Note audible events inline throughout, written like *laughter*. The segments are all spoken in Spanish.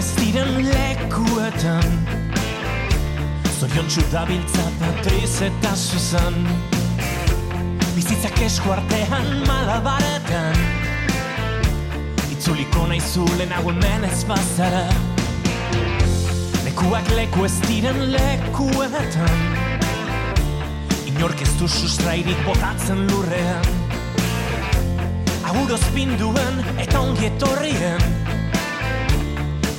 ez diren lekuetan Zorion txudabiltza patriz eta zuzan Bizitzak esku artean malabaretan. Itzuliko nahi zulen hau hemen ez bazara. Lekuak leku ez diren lekuetan. Inork ez du sustrairik botatzen lurrean. Aguroz binduen eta ongietorrien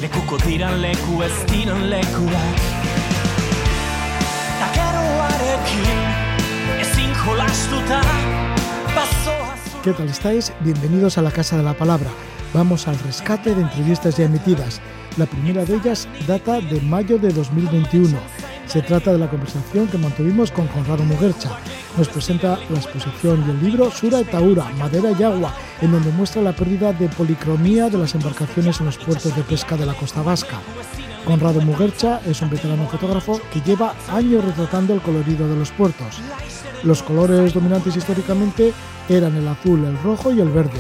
Lekuko diran leku ez diren lekuak ¿Qué tal estáis? Bienvenidos a la Casa de la Palabra. Vamos al rescate de entrevistas ya emitidas. La primera de ellas data de mayo de 2021. Se trata de la conversación que mantuvimos con Conrado Muguercha. Nos presenta la exposición y el libro Sura Taura, Madera y Agua, en donde muestra la pérdida de policromía de las embarcaciones en los puertos de pesca de la costa vasca. Conrado Muguercha es un veterano fotógrafo que lleva años retratando el colorido de los puertos. Los colores dominantes históricamente eran el azul, el rojo y el verde,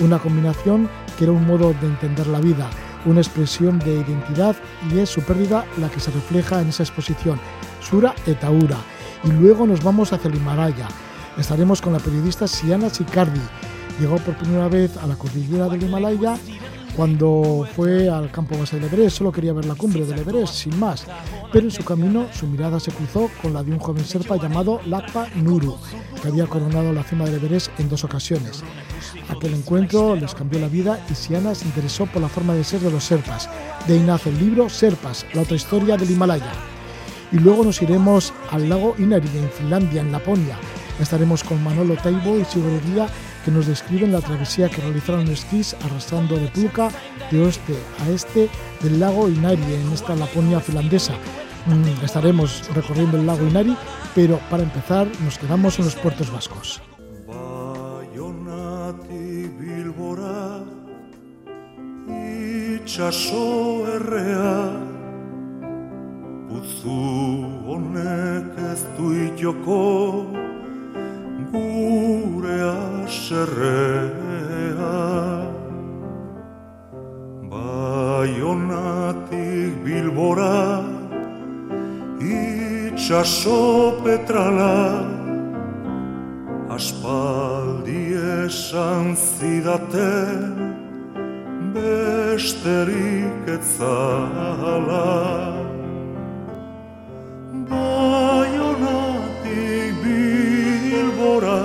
una combinación que era un modo de entender la vida, una expresión de identidad y es su pérdida la que se refleja en esa exposición, Sura Etaura. Y luego nos vamos hacia el Himalaya. Estaremos con la periodista Siana Sicardi. Llegó por primera vez a la cordillera del Himalaya cuando fue al campo base del Everest solo quería ver la cumbre del Everest, sin más, pero en su camino su mirada se cruzó con la de un joven serpa llamado Lakpa Nuru, que había coronado la cima del Everest en dos ocasiones. Aquel encuentro les cambió la vida y Siana se interesó por la forma de ser de los serpas. De nace el libro Serpas, la otra historia del Himalaya. Y luego nos iremos al lago Inari, en Finlandia, en Laponia. Estaremos con Manolo Taibo y su que nos describen la travesía que realizaron esquís arrastrando de Pulka de oeste a este del lago Inari en esta Laponia finlandesa. Mm, estaremos recorriendo el lago Inari, pero para empezar nos quedamos en los puertos vascos. Gure aserrea Baionatik bilbora itxaso petrala Aspaldi esan zidaten besterik etzala Baionatik bilbora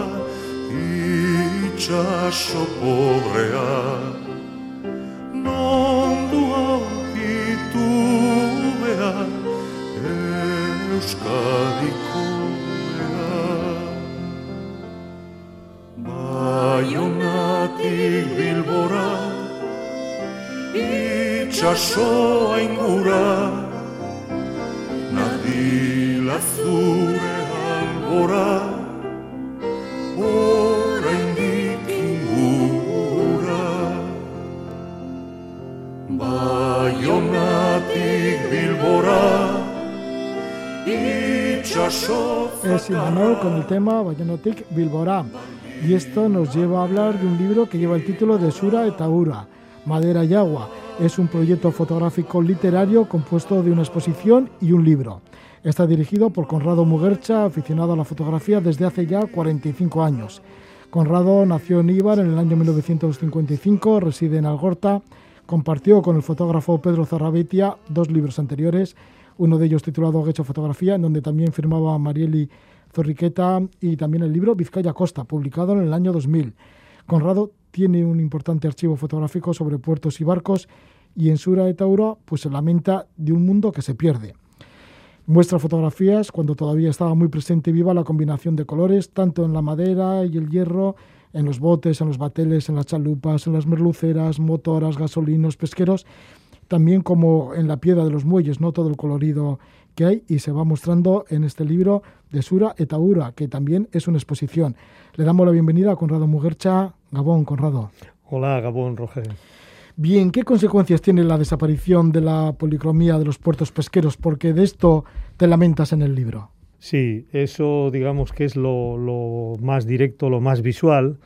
itxaso pobrea Nondu haukitu behar Euskadiko Baionatik bilbora itxasoa ingura Nadir Es Imanol con el tema Bayonotic Bilborá. Y esto nos lleva a hablar de un libro que lleva el título de Sura Etaura, Madera y Agua. Es un proyecto fotográfico literario compuesto de una exposición y un libro. Está dirigido por Conrado Muguercha, aficionado a la fotografía desde hace ya 45 años. Conrado nació en Ibar en el año 1955, reside en Algorta, compartió con el fotógrafo Pedro Zarrabetia dos libros anteriores uno de ellos titulado Hecho Fotografía, en donde también firmaba Marieli Zorriqueta y también el libro Vizcaya Costa, publicado en el año 2000. Conrado tiene un importante archivo fotográfico sobre puertos y barcos y en Sura de Tauro pues se lamenta de un mundo que se pierde. Muestra fotografías cuando todavía estaba muy presente y viva la combinación de colores, tanto en la madera y el hierro, en los botes, en los bateles, en las chalupas, en las merluceras, motoras, gasolinos, pesqueros, también como en la piedra de los muelles, ¿no? todo el colorido que hay y se va mostrando en este libro de Sura Etaura, que también es una exposición. Le damos la bienvenida a Conrado Muguercha. Gabón, Conrado. Hola, Gabón, Roger. Bien, ¿qué consecuencias tiene la desaparición de la policromía de los puertos pesqueros? Porque de esto te lamentas en el libro. Sí, eso digamos que es lo, más directo, lo más visual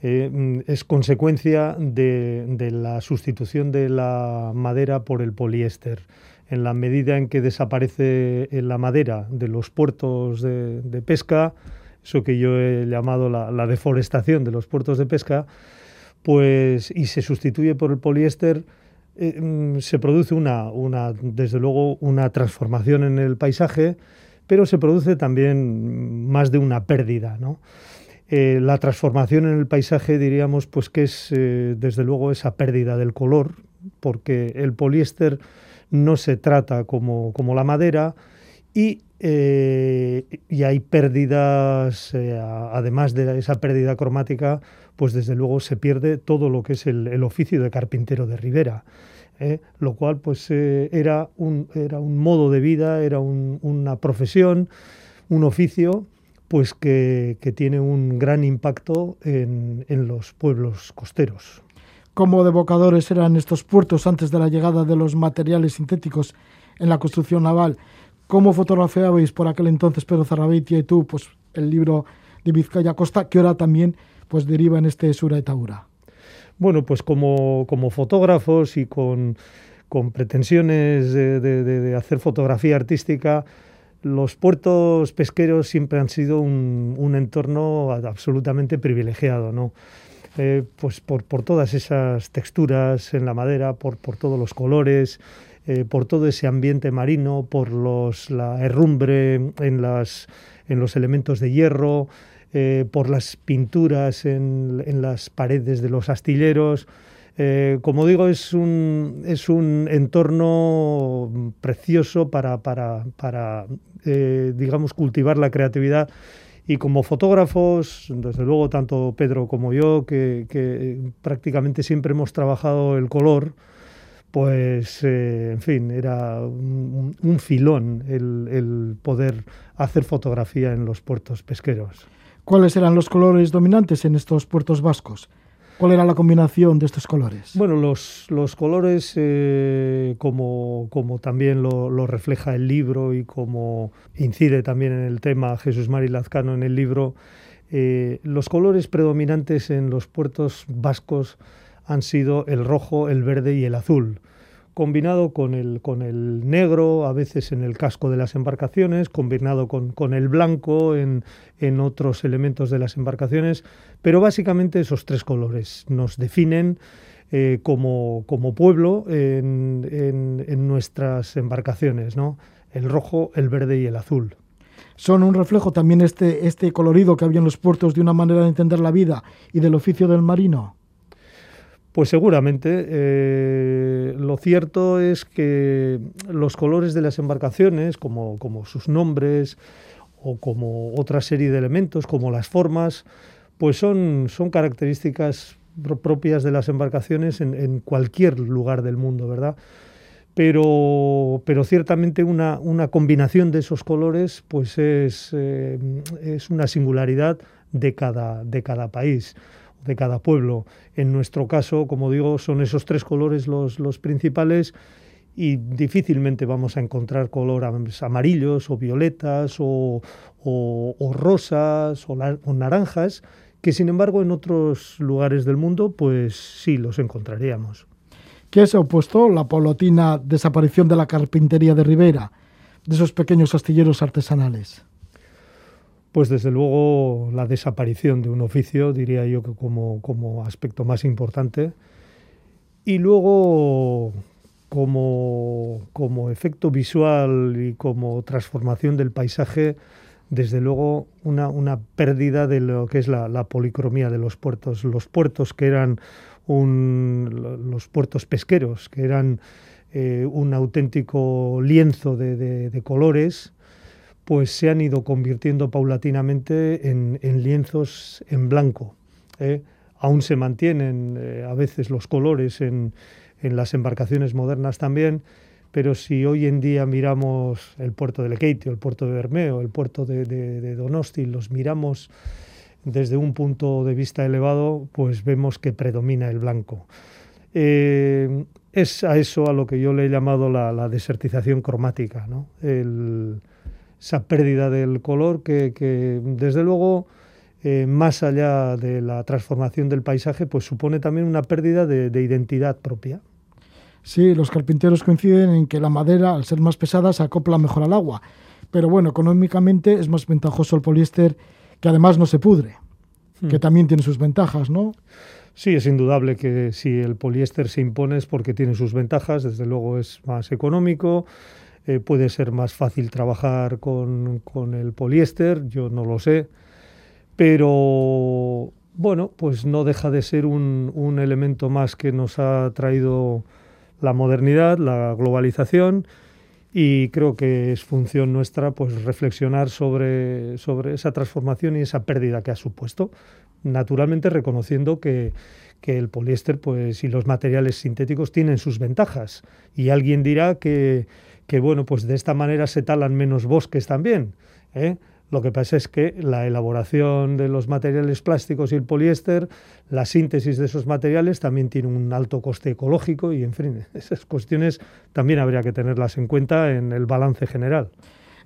mm, es consecuencia de, la sustitución de la madera por el poliéster. En la medida en que desaparece la madera de los puertos de, pesca, eso que yo he llamado la, deforestación de los puertos de pesca, pues y se sustituye por el poliéster, eh, mm, se produce una, una, desde luego, una transformación en el paisaje, pero se produce también más de una pérdida, ¿no? Eh, la transformación en el paisaje diríamos pues que es eh, desde luego esa pérdida del color, porque el poliéster no se trata como, como la madera y, eh, y hay pérdidas, además de esa pérdida cromática, pues desde luego se pierde todo lo que es el, oficio de carpintero de Rivera. lo cual pues era, un, era un modo de vida, era una profesión, un oficio pues que, tiene un gran impacto en, los pueblos costeros. ¿Cómo devocadores eran estos puertos antes de la llegada de los materiales sintéticos en la construcción naval? ¿Cómo fotografiabais por aquel entonces Pedro Zarrabeitia y tú pues, el libro de Vizcaya Costa, que ahora también pues, deriva en este Sura Taura? Bueno, pues como, fotógrafos y con, pretensiones de hacer fotografía artística, los puertos pesqueros siempre han sido un, entorno absolutamente privilegiado, ¿no? Eh, pues por, todas esas texturas en la madera, por, todos los colores, eh, por todo ese ambiente marino, por los, la herrumbre en, las, en los elementos de hierro, eh, por las pinturas en, en, las paredes de los astilleros. Eh, como digo, es un, es un entorno precioso para, para, para eh, digamos, cultivar la creatividad. Y como fotógrafos, desde luego, tanto Pedro como yo, que, prácticamente siempre hemos trabajado el color, pues, eh, en fin, era un, filón el, el poder hacer fotografía en los puertos pesqueros. ¿Cuáles eran los colores dominantes en estos puertos vascos? ¿Cuál era la combinación de estos colores? Bueno, los, los colores, eh, como, como, también lo, refleja el libro y como incide también en el tema Jesús Mari Lazcano en el libro, eh, los colores predominantes en los puertos vascos han sido el rojo, el verde y el azul combinado con el, con el negro, a veces en el casco de las embarcaciones, combinado con, con el blanco en, en, otros elementos de las embarcaciones, pero básicamente esos tres colores nos definen eh, como, como, pueblo en, en, nuestras embarcaciones, ¿no? el rojo, el verde y el azul. Son un reflejo también este, este colorido que había en los puertos de una manera de entender la vida y del oficio del marino. Pues seguramente. Eh, lo cierto es que los colores de las embarcaciones, como, como, sus nombres o como otra serie de elementos, como las formas, pues son, son características propias de las embarcaciones en, cualquier lugar del mundo, ¿verdad? Pero, pero ciertamente una, una, combinación de esos colores pues es, eh, es una singularidad de cada, de cada país de cada pueblo. En nuestro caso, como digo, son esos tres colores los, los principales y difícilmente vamos a encontrar colores amarillos o violetas o, o, rosas o, o, naranjas, que sin embargo en otros lugares del mundo pues sí los encontraríamos. ¿Qué se ha opuesto la polotina desaparición de la carpintería de Rivera, de esos pequeños astilleros artesanales? Pues desde luego la desaparición de un oficio, diría yo que como, como aspecto más importante. Y luego como, como efecto visual y como transformación del paisaje, desde luego una, una pérdida de lo que es la, policromía de los puertos. Los puertos que eran un, los puertos pesqueros, que eran eh, un auténtico lienzo de, de colores, pues se han ido convirtiendo paulatinamente en, lienzos en blanco. ¿eh? Aún se mantienen eh, a veces los colores en, las embarcaciones modernas también, pero si hoy en día miramos el puerto de Lekeitio, el puerto de Bermeo, el puerto de, Donosti, los miramos desde un punto de vista elevado, pues vemos que predomina el blanco. Eh, es a eso a lo que yo le he llamado la, desertización cromática, esa pérdida del color que, desde luego eh, más allá de la transformación del paisaje, pues supone también una pérdida de, de identidad propia. Sí, los carpinteros coinciden en que la madera, al ser más pesada, se acopla mejor al agua. Pero bueno, económicamente es más ventajoso el poliéster, que además no se pudre, que también tiene sus ventajas, ¿no? Sí, es indudable que si el poliéster se impone es porque tiene sus ventajas, desde luego es más económico, eh, puede ser más fácil trabajar con, con, el poliéster, yo no lo sé, pero bueno, pues no deja de ser un, un elemento más que nos ha traído la modernidad, la globalización y creo que es función nuestra pues reflexionar sobre, sobre esa transformación y esa pérdida que ha supuesto, naturalmente reconociendo que, que el poliéster pues, y los materiales sintéticos tienen sus ventajas. Y alguien dirá que, que bueno, pues de esta manera se talan menos bosques también. ¿eh? Lo que pasa es que la elaboración de los materiales plásticos y el poliéster, la síntesis de esos materiales también tiene un alto coste ecológico y, en fin, *laughs* esas cuestiones también habría que tenerlas en cuenta en el balance general.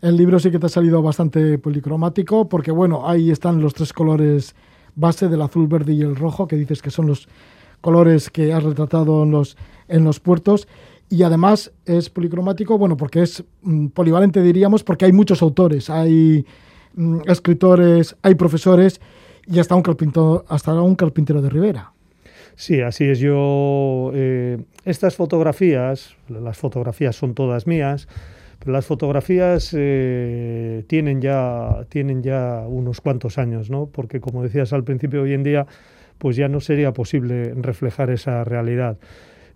El libro sí que te ha salido bastante policromático porque, bueno, ahí están los tres colores base del azul, verde y el rojo, que dices que son los colores que has retratado en los, en los puertos. Y además es policromático, bueno, porque es mm, polivalente, diríamos, porque hay muchos autores. Hay Mm, escritores, hay profesores y hasta un carpintero, hasta un carpintero de Rivera. Sí, así es. Yo eh, estas fotografías, las fotografías son todas mías, pero las fotografías eh, tienen ya tienen ya unos cuantos años, ¿no? Porque como decías al principio, hoy en día, pues ya no sería posible reflejar esa realidad.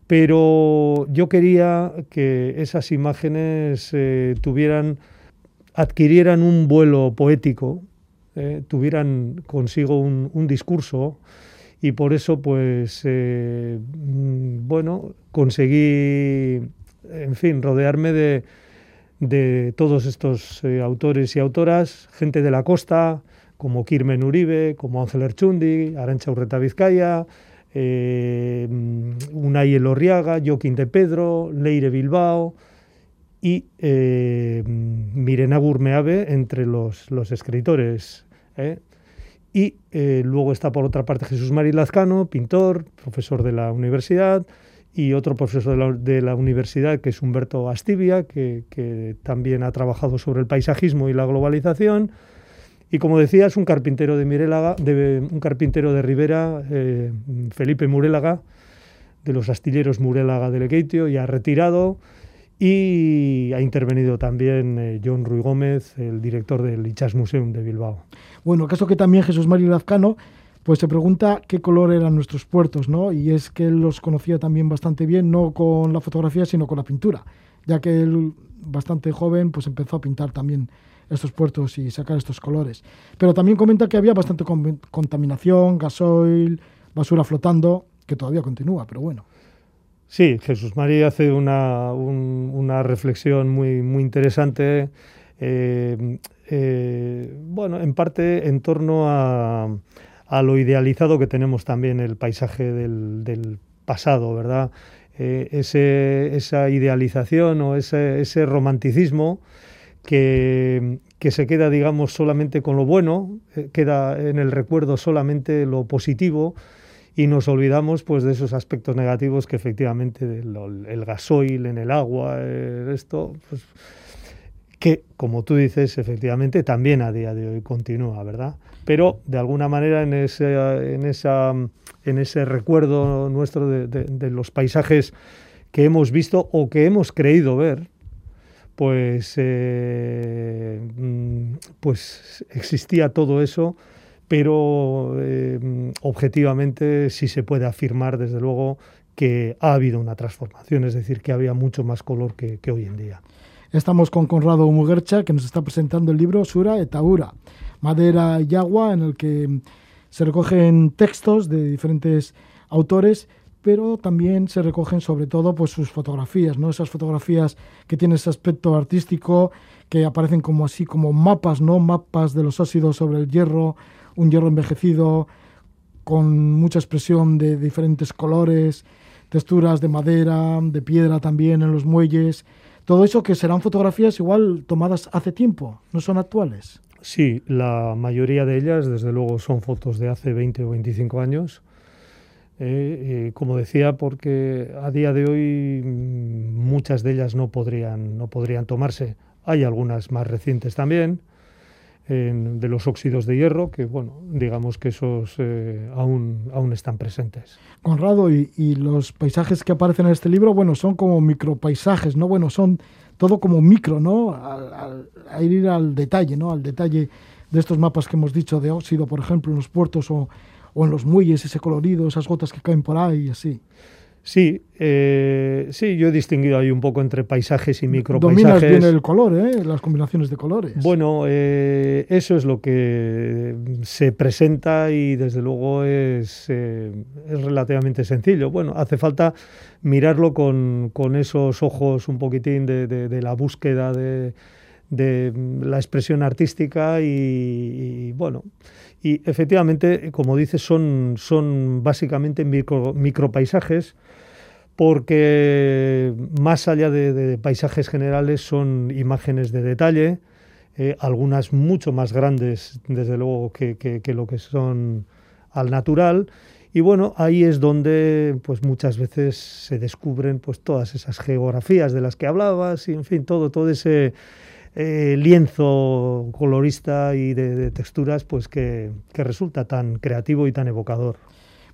Pero yo quería que esas imágenes eh, tuvieran adquirieran un vuelo poético, eh, tuvieran consigo un, un, discurso y por eso pues eh, mm, bueno conseguí en fin rodearme de, de todos estos autores y autoras, gente de la costa como Kirmen Uribe, como Ángel Erchundi, Arancha Urreta Vizcaya, eh, Unai Elorriaga, Joaquín de Pedro, Leire Bilbao, y eh, Mirena Gurmeave entre los, escritores. ¿eh? Y eh, luego está por otra parte Jesús Mari Lazcano, pintor, profesor de la universidad, y otro profesor de la, universidad que es Humberto Astivia, que, que, también ha trabajado sobre el paisajismo y la globalización. Y como decía, es un carpintero de Mirelaga, de, un carpintero de Rivera, eh, Felipe Murélaga, de los astilleros Murélaga de Lequeitio, ya retirado, y ha intervenido también eh, John Ruy Gómez, el director del Ichas Museum de Bilbao. Bueno, caso que también Jesús Mario Lazcano pues se pregunta qué color eran nuestros puertos, ¿no? Y es que él los conocía también bastante bien, no con la fotografía, sino con la pintura, ya que él, bastante joven, pues empezó a pintar también estos puertos y sacar estos colores. Pero también comenta que había bastante contaminación, gasoil, basura flotando, que todavía continúa, pero bueno. Sí, Jesús María hace una, un, una reflexión muy, muy interesante, eh, eh, bueno, en parte en torno a, a, lo idealizado que tenemos también el paisaje del, pasado, ¿verdad? Eh, esa idealización o ese, ese romanticismo que, se queda, digamos, solamente con lo bueno, eh, queda en el recuerdo solamente lo positivo y nos olvidamos pues de esos aspectos negativos que efectivamente el, gasoil en el agua, eh, esto, pues, que como tú dices, efectivamente también a día de hoy continúa, ¿verdad? Pero de alguna manera en ese, en en ese recuerdo nuestro de, de los paisajes que hemos visto o que hemos creído ver, pues, eh, mm, pues existía todo eso pero eh, objetivamente sí se puede afirmar, desde luego, que ha habido una transformación, es decir, que había mucho más color que, que hoy en día. Estamos con Conrado Muguercha, que nos está presentando el libro Sura Etaura, Madera y Agua, en el que se recogen textos de diferentes autores, pero también se recogen sobre todo pues, sus fotografías, ¿no? esas fotografías que tienen ese aspecto artístico, que aparecen como así, como mapas, ¿no? mapas de los óxidos sobre el hierro, un hierro envejecido con mucha expresión de diferentes colores, texturas de madera, de piedra también en los muelles. Todo eso que serán fotografías igual tomadas hace tiempo, no son actuales. Sí, la mayoría de ellas, desde luego, son fotos de hace 20 o 25 años. Eh, eh, como decía, porque a día de hoy mm, muchas de ellas no podrían, no podrían tomarse. Hay algunas más recientes también, de los óxidos de hierro, que bueno, digamos que esos eh, aún, aún están presentes. Conrado, y, y, los paisajes que aparecen en este libro, bueno, son como micropaisajes, ¿no? Bueno, son todo como micro, ¿no? Al, al, ir al detalle, ¿no? Al detalle de estos mapas que hemos dicho de óxido, por ejemplo, en los puertos o, o en los muelles, ese colorido, esas gotas que caen por ahí y así. Sí, eh, sí, yo he distinguido ahí un poco entre paisajes y micropaisajes. Dominas bien el color, ¿eh? las combinaciones de colores. Bueno, eh, eso es lo que se presenta y desde luego es, eh, es relativamente sencillo. Bueno, hace falta mirarlo con, con esos ojos un poquitín de, de, de la búsqueda de, de, la expresión artística y, bueno. Y efectivamente, como dices, son, son básicamente micro, micropaisajes porque más allá de, de, paisajes generales son imágenes de detalle, eh, algunas mucho más grandes, desde luego, que, que, que, lo que son al natural. Y bueno, ahí es donde pues muchas veces se descubren pues todas esas geografías de las que hablabas y en fin, todo, todo ese eh, lienzo colorista y de, texturas pues que, que, resulta tan creativo y tan evocador.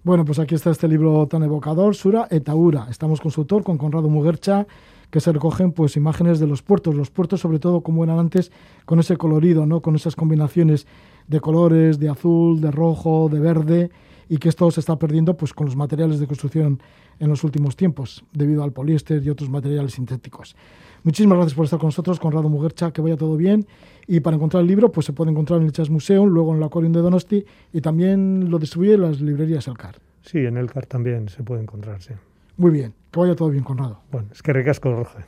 Bueno, pues aquí está este libro tan evocador, Sura Etaura. Estamos con su autor, con Conrado Muguercha, que se recogen pues imágenes de los puertos, los puertos sobre todo como eran antes, con ese colorido, ¿no? con esas combinaciones de colores, de azul, de rojo, de verde, y que esto se está perdiendo pues con los materiales de construcción en los últimos tiempos, debido al poliéster y otros materiales sintéticos. Muchísimas gracias por estar con nosotros, Conrado Muguercha, que vaya todo bien. Y para encontrar el libro, pues se puede encontrar en el Chas Museum, luego en el Aquarium de Donosti y también lo distribuye en las librerías Elcar. Sí, en Elcar también se puede encontrar, sí. Muy bien, que vaya todo bien, Conrado. Bueno, es que recasco, Roja.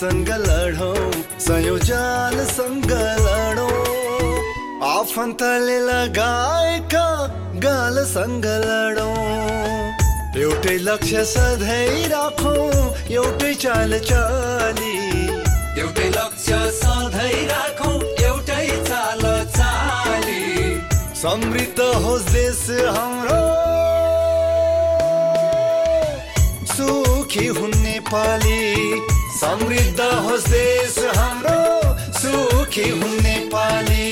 सँग लडौँ संयोजनसँग लडौँ। आफन्तले लगाएका गालसँग लडौँ। एउटै लक्ष्य सधैँ राखौँ एउटै चाल चाली। एउटै लक्ष्य सधैँ राखौँ एउटै चाल चाली। समृद्ध होस् देश हाम्रो। सुखी हुन् नेपाली। समृद्ध होस् देश हाम्रो सुखी हुन् Nepali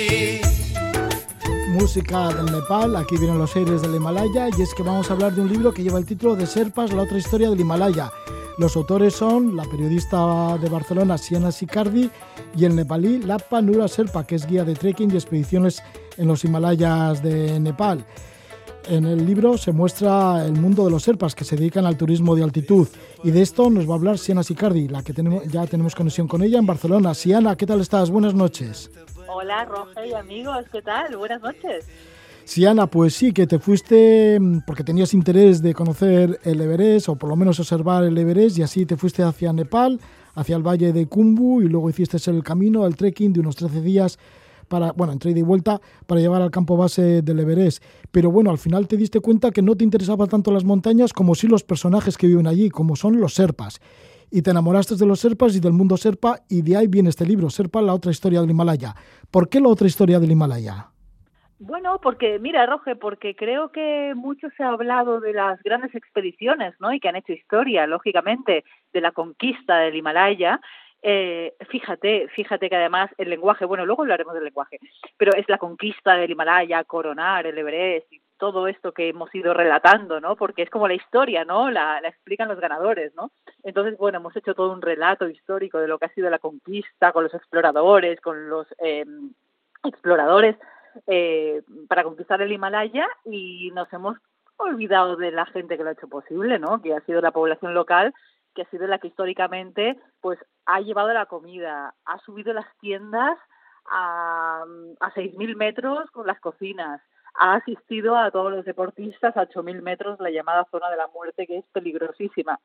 Música del Nepal, aquí vienen los aires del Himalaya y es que vamos a hablar de un libro que lleva el título de Serpas, la otra historia del Himalaya. Los autores son la periodista de Barcelona Siena Sicardi y el nepalí Lappa Nura Serpa, que es guía de trekking y expediciones en los Himalayas de Nepal. En el libro se muestra el mundo de los serpas que se dedican al turismo de altitud y de esto nos va a hablar Siena Sicardi, la que tenemos, ya tenemos conexión con ella en Barcelona. Siena, ¿qué tal estás? Buenas noches. Hola, Roge y amigos, ¿qué tal? Buenas noches. Siana, pues sí, que te fuiste porque tenías interés de conocer el Everest o por lo menos observar el Everest y así te fuiste hacia Nepal, hacia el valle de Kumbu y luego hiciste el camino, el trekking de unos 13 días para, bueno, entre ida y vuelta para llegar al campo base del Everest. Pero bueno, al final te diste cuenta que no te interesaban tanto las montañas como sí los personajes que viven allí, como son los serpas. Y te enamoraste de los serpas y del mundo serpa y de ahí viene este libro, Serpa, la otra historia del Himalaya. ¿Por qué la otra historia del Himalaya? Bueno, porque, mira, Roge, porque creo que mucho se ha hablado de las grandes expediciones, ¿no? Y que han hecho historia, lógicamente, de la conquista del Himalaya. Eh, fíjate, fíjate que además el lenguaje, bueno, luego hablaremos del lenguaje, pero es la conquista del Himalaya, coronar el Everest, todo esto que hemos ido relatando, ¿no? Porque es como la historia, ¿no? La, la, explican los ganadores, ¿no? Entonces, bueno, hemos hecho todo un relato histórico de lo que ha sido la conquista con los exploradores, con los eh, exploradores eh, para conquistar el Himalaya y nos hemos olvidado de la gente que lo ha hecho posible, ¿no? Que ha sido la población local, que ha sido la que históricamente, pues, ha llevado la comida, ha subido las tiendas a, a 6.000 metros con las cocinas, ha asistido a todos los deportistas a 8.000 metros, la llamada zona de la muerte, que es peligrosísima.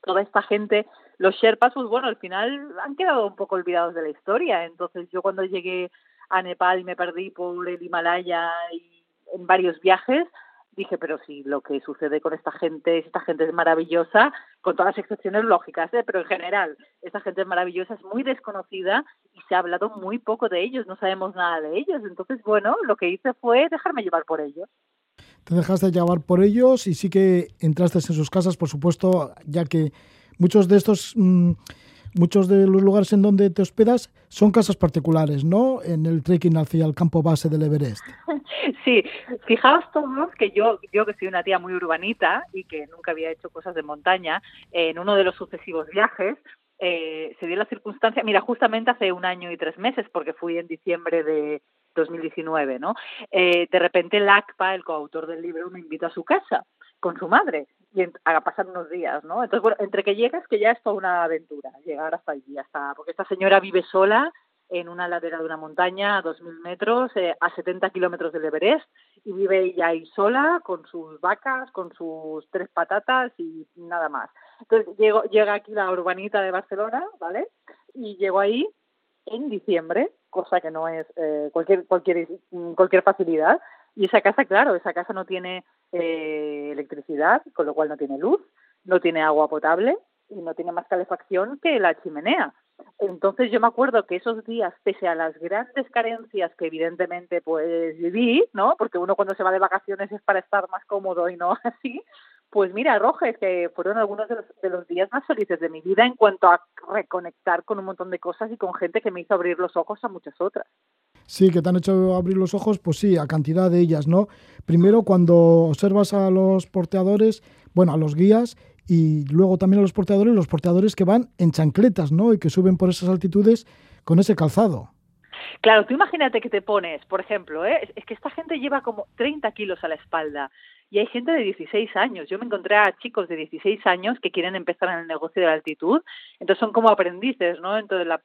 Toda esta gente, los Sherpas, pues bueno, al final han quedado un poco olvidados de la historia. Entonces yo cuando llegué a Nepal y me perdí por el Himalaya y en varios viajes, dije, pero si lo que sucede con esta gente, esta gente es maravillosa, con todas las excepciones lógicas, ¿eh? pero en general, esta gente es maravillosa, es muy desconocida y se ha hablado muy poco de ellos, no sabemos nada de ellos. Entonces, bueno, lo que hice fue dejarme llevar por ellos. Te dejaste llevar por ellos y sí que entraste en sus casas, por supuesto, ya que muchos de estos... Mmm, muchos de los lugares en donde te hospedas son casas particulares, ¿no? En el trekking hacia el campo base del Everest. *laughs* Sí, fijaos todos que yo, yo que soy una tía muy urbanita y que nunca había hecho cosas de montaña, en uno de los sucesivos viajes eh, se dio la circunstancia, mira, justamente hace un año y tres meses, porque fui en diciembre de 2019, ¿no? Eh, de repente el ACPA, el coautor del libro, me invitó a su casa con su madre y a pasar unos días, ¿no? Entonces, bueno, entre que llegas, que ya es toda una aventura, llegar hasta allí, hasta, porque esta señora vive sola en una ladera de una montaña a 2.000 metros, eh, a 70 kilómetros del Everest, y vive ella ahí sola, con sus vacas, con sus tres patatas y nada más. Entonces, llego, llega aquí la urbanita de Barcelona, ¿vale? Y llego ahí en diciembre, cosa que no es eh, cualquier, cualquier, cualquier facilidad, y esa casa, claro, esa casa no tiene eh, electricidad, con lo cual no tiene luz, no tiene agua potable y no tiene más calefacción que la chimenea. Entonces yo me acuerdo que esos días, pese a las grandes carencias que evidentemente pues viví, ¿no? Porque uno cuando se va de vacaciones es para estar más cómodo y no *laughs* así, pues mira, Roges, que fueron algunos de los, de los días más felices de mi vida en cuanto a reconectar con un montón de cosas y con gente que me hizo abrir los ojos a muchas otras. Sí, que te han hecho abrir los ojos, pues sí, a cantidad de ellas, ¿no? Primero cuando observas a los porteadores, bueno, a los guías y luego también a los porteadores, los porteadores que van en chancletas, ¿no? Y que suben por esas altitudes con ese calzado. Claro, tú imagínate que te pones, por ejemplo, ¿eh? es que esta gente lleva como 30 kilos a la espalda y hay gente de 16 años. Yo me encontré a chicos de 16 años que quieren empezar en el negocio de la altitud, entonces son como aprendices, ¿no? Entonces la,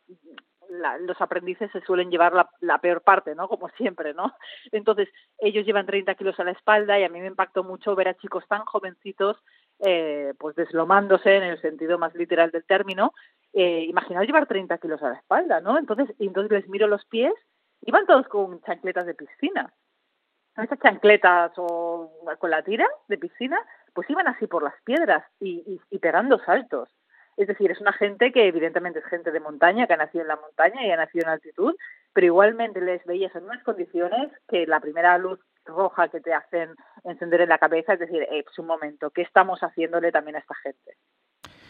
los aprendices se suelen llevar la, peor parte, ¿no? Como siempre, ¿no? Entonces, ellos llevan 30 kilos a la espalda y a mí me impactó mucho ver a chicos tan jovencitos, eh, pues deslomándose en el sentido más literal del término. Eh, llevar 30 kilos a la espalda, ¿no? Entonces, entonces les miro los pies, iban todos con chancletas de piscina. Esas chancletas o con la tira de piscina, pues iban así por las piedras y, y, y pegando saltos. Es decir, es una gente que evidentemente es gente de montaña, que ha nacido en la montaña y ha nacido en altitud, pero igualmente les veías en unas condiciones que la primera luz roja que te hacen encender en la cabeza es decir, eh, pues un momento, ¿qué estamos haciéndole también a esta gente?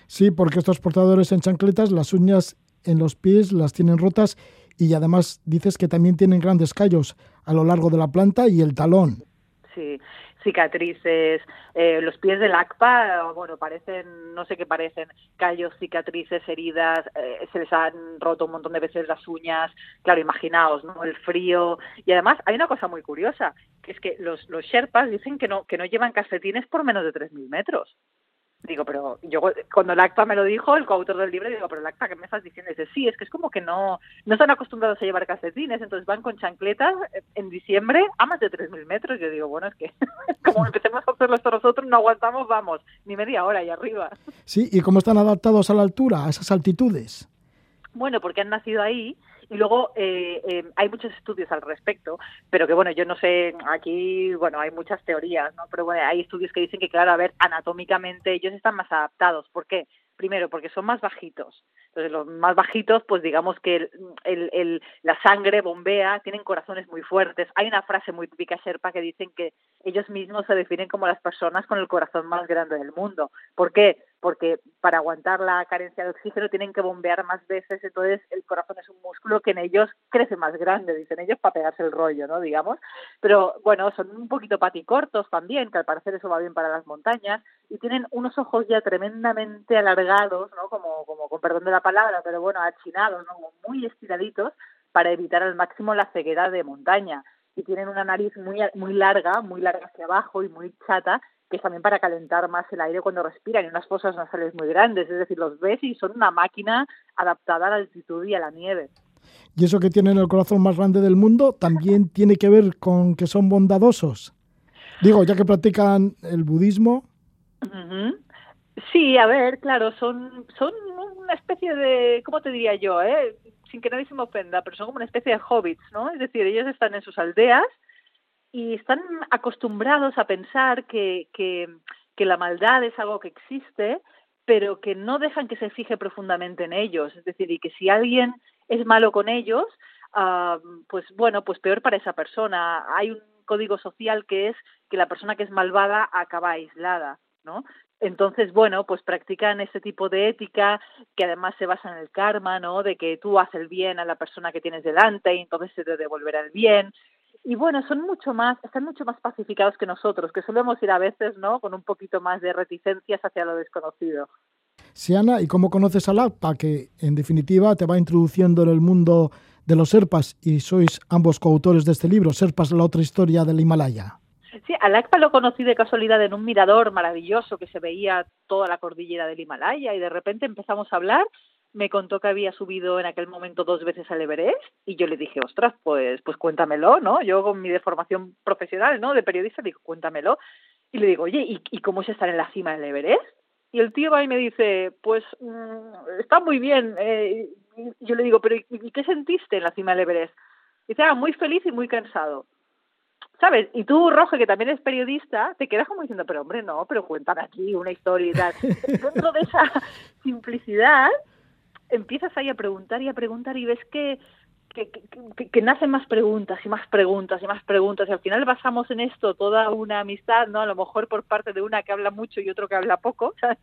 Sí, porque estos portadores en chancletas, las uñas en los pies las tienen rotas y además dices que también tienen grandes callos a lo largo de la planta y el talón. Sí, cicatrices, eh, los pies del ACPA, bueno, parecen, no sé qué parecen, callos, cicatrices, heridas, eh, se les han roto un montón de veces las uñas, claro, imaginaos, ¿no? El frío, y además hay una cosa muy curiosa, que es que los, los Sherpas dicen que no, que no llevan calcetines por menos de 3.000 metros. Digo, pero yo cuando el acta me lo dijo, el coautor del libro, digo, pero el acta, ¿qué me estás diciendo? dice, sí, es que es como que no, no están acostumbrados a llevar calcetines, entonces van con chancletas en diciembre a más de 3.000 metros. Yo digo, bueno, es que *laughs* como empecemos a hacerlo esto nosotros, no aguantamos, vamos, ni media hora ahí arriba. Sí, ¿y cómo están adaptados a la altura, a esas altitudes? Bueno, porque han nacido ahí y luego eh, eh, hay muchos estudios al respecto, pero que bueno, yo no sé, aquí, bueno, hay muchas teorías, ¿no? Pero bueno, hay estudios que dicen que, claro, a ver, anatómicamente ellos están más adaptados. ¿Por qué? Primero, porque son más bajitos. Entonces, los más bajitos, pues digamos que el, el, el, la sangre bombea, tienen corazones muy fuertes. Hay una frase muy típica Sherpa que dicen que ellos mismos se definen como las personas con el corazón más grande del mundo. ¿Por qué? Porque para aguantar la carencia de oxígeno tienen que bombear más veces, entonces el corazón es un músculo que en ellos crece más grande, dicen ellos, para pegarse el rollo, ¿no? Digamos. Pero bueno, son un poquito paticortos también, que al parecer eso va bien para las montañas, y tienen unos ojos ya tremendamente alargados, ¿no? Como, como con perdón de la palabra, pero bueno, achinados, ¿no? muy estiraditos, para evitar al máximo la ceguera de montaña. Y tienen una nariz muy, muy larga, muy larga hacia abajo y muy chata, que es también para calentar más el aire cuando respiran, y unas fosas nasales muy grandes, es decir, los ves y son una máquina adaptada a la altitud y a la nieve. Y eso que tienen el corazón más grande del mundo también tiene que ver con que son bondadosos. Digo, ya que practican el budismo. Sí, a ver, claro, son, son una especie de, ¿cómo te diría yo? Eh? Sin que nadie se me ofenda, pero son como una especie de hobbits, ¿no? Es decir, ellos están en sus aldeas y están acostumbrados a pensar que, que, que la maldad es algo que existe, pero que no dejan que se fije profundamente en ellos. Es decir, y que si alguien es malo con ellos, pues bueno, pues peor para esa persona. Hay un código social que es que la persona que es malvada acaba aislada, ¿no? Entonces, bueno, pues practican ese tipo de ética que además se basa en el karma, ¿no? De que tú haces el bien a la persona que tienes delante y entonces se te devolverá el bien y bueno, son mucho más, están mucho más pacificados que nosotros, que solemos ir a veces, ¿no? Con un poquito más de reticencias hacia lo desconocido. Sí, Ana, ¿y cómo conoces a LACPA, que en definitiva te va introduciendo en el mundo de los Serpas y sois ambos coautores de este libro, Serpas, la otra historia del Himalaya? Sí, al ACPA lo conocí de casualidad en un mirador maravilloso que se veía toda la cordillera del Himalaya y de repente empezamos a hablar me contó que había subido en aquel momento dos veces al Everest y yo le dije, ostras, pues, pues cuéntamelo, ¿no? Yo con mi deformación profesional, ¿no? De periodista, digo, cuéntamelo. Y le digo, oye, ¿y, y cómo es estar en la cima del Everest? Y el tío va y me dice, pues mm, está muy bien. Eh, y yo le digo, pero ¿y, qué sentiste en la cima del Everest? Y dice, ah, muy feliz y muy cansado. ¿Sabes? Y tú, Roge, que también eres periodista, te quedas como diciendo, pero hombre, no, pero cuéntame aquí una historia y tal. *laughs* Dentro de esa simplicidad, empiezas ahí a preguntar y a preguntar y ves que, que, que, nacen más preguntas y más preguntas y más preguntas y al final basamos en esto toda una amistad, ¿no? A lo mejor por parte de una que habla mucho y otro que habla poco, *laughs* ¿sabes?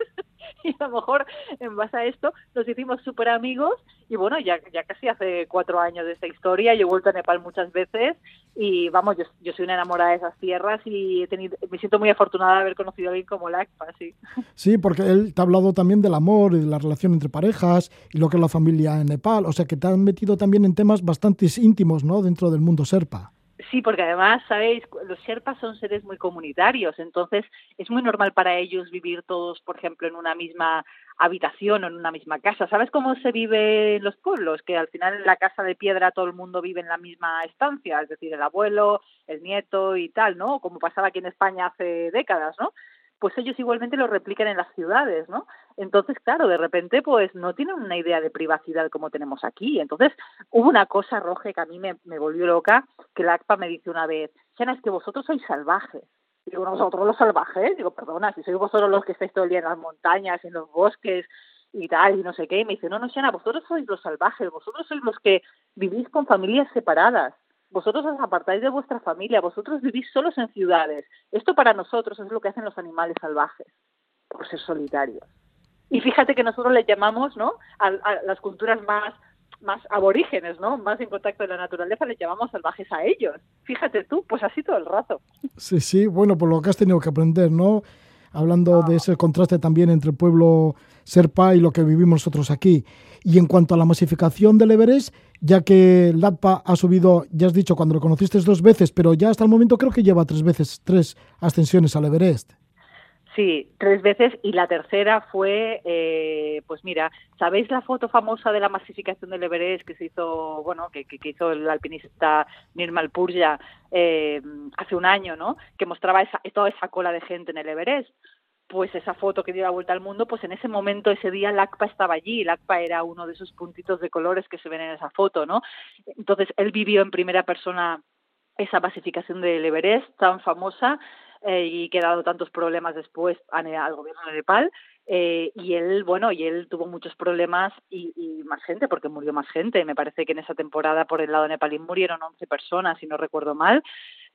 Y a lo mejor en base a esto nos hicimos súper amigos y bueno, ya, ya casi hace cuatro años de esta historia, yo he vuelto a Nepal muchas veces y vamos, yo, soy una enamorada de esas tierras y he tenido, me siento muy afortunada de haber conocido a alguien como Lacpa, sí. Sí, porque él te ha hablado también del amor y de la relación entre parejas y lo que es la familia en Nepal, o sea que te han metido también en temas bastante íntimos, ¿no? Dentro del mundo serpa. Sí, porque además, sabéis, los Sherpas son seres muy comunitarios, entonces es muy normal para ellos vivir todos, por ejemplo, en una misma habitación o en una misma casa. ¿Sabes cómo se vive en los pueblos? Que al final en la casa de piedra todo el mundo vive en la misma estancia, es decir, el abuelo, el nieto y tal, ¿no? Como pasaba aquí en España hace décadas, ¿no? Pues ellos igualmente lo replican en las ciudades, ¿no? Entonces, claro, de repente, pues no tienen una idea de privacidad como tenemos aquí. Entonces, hubo una cosa roja que a mí me, me volvió loca, que la ACPA me dice una vez, Shana, es que vosotros sois salvajes. Digo, nosotros los salvajes, digo, perdona, si sois vosotros los que estáis todo el día en las montañas, en los bosques y tal, y no sé qué, y me dice, no, no, Shana, vosotros sois los salvajes, vosotros sois los que vivís con familias separadas vosotros os apartáis de vuestra familia, vosotros vivís solos en ciudades. Esto para nosotros es lo que hacen los animales salvajes, por ser solitarios. Y fíjate que nosotros le llamamos, ¿no? A, las culturas más más aborígenes, ¿no? Más en contacto con la naturaleza, les llamamos salvajes a ellos. Fíjate tú, pues así todo el rato. Sí, sí, bueno, por lo que has tenido que aprender, ¿no? Hablando de ese contraste también entre el pueblo serpa y lo que vivimos nosotros aquí. Y en cuanto a la masificación del Everest, ya que LAPA ha subido, ya has dicho, cuando lo conociste dos veces, pero ya hasta el momento creo que lleva tres veces, tres ascensiones al Everest. Sí, tres veces y la tercera fue, eh, pues mira, ¿sabéis la foto famosa de la masificación del Everest que se hizo, bueno, que, que, hizo el alpinista Nirmal Purja eh, hace un año, ¿no? Que mostraba esa, toda esa cola de gente en el Everest pues esa foto que dio la vuelta al mundo, pues en ese momento, ese día, LACPA estaba allí. LACPA era uno de esos puntitos de colores que se ven en esa foto, ¿no? Entonces, él vivió en primera persona esa pacificación del Everest tan famosa eh, y que ha dado tantos problemas después al gobierno de Nepal. Eh, y él, bueno, y él tuvo muchos problemas y, y, más gente, porque murió más gente. Me parece que en esa temporada por el lado nepalí murieron 11 personas, si no recuerdo mal.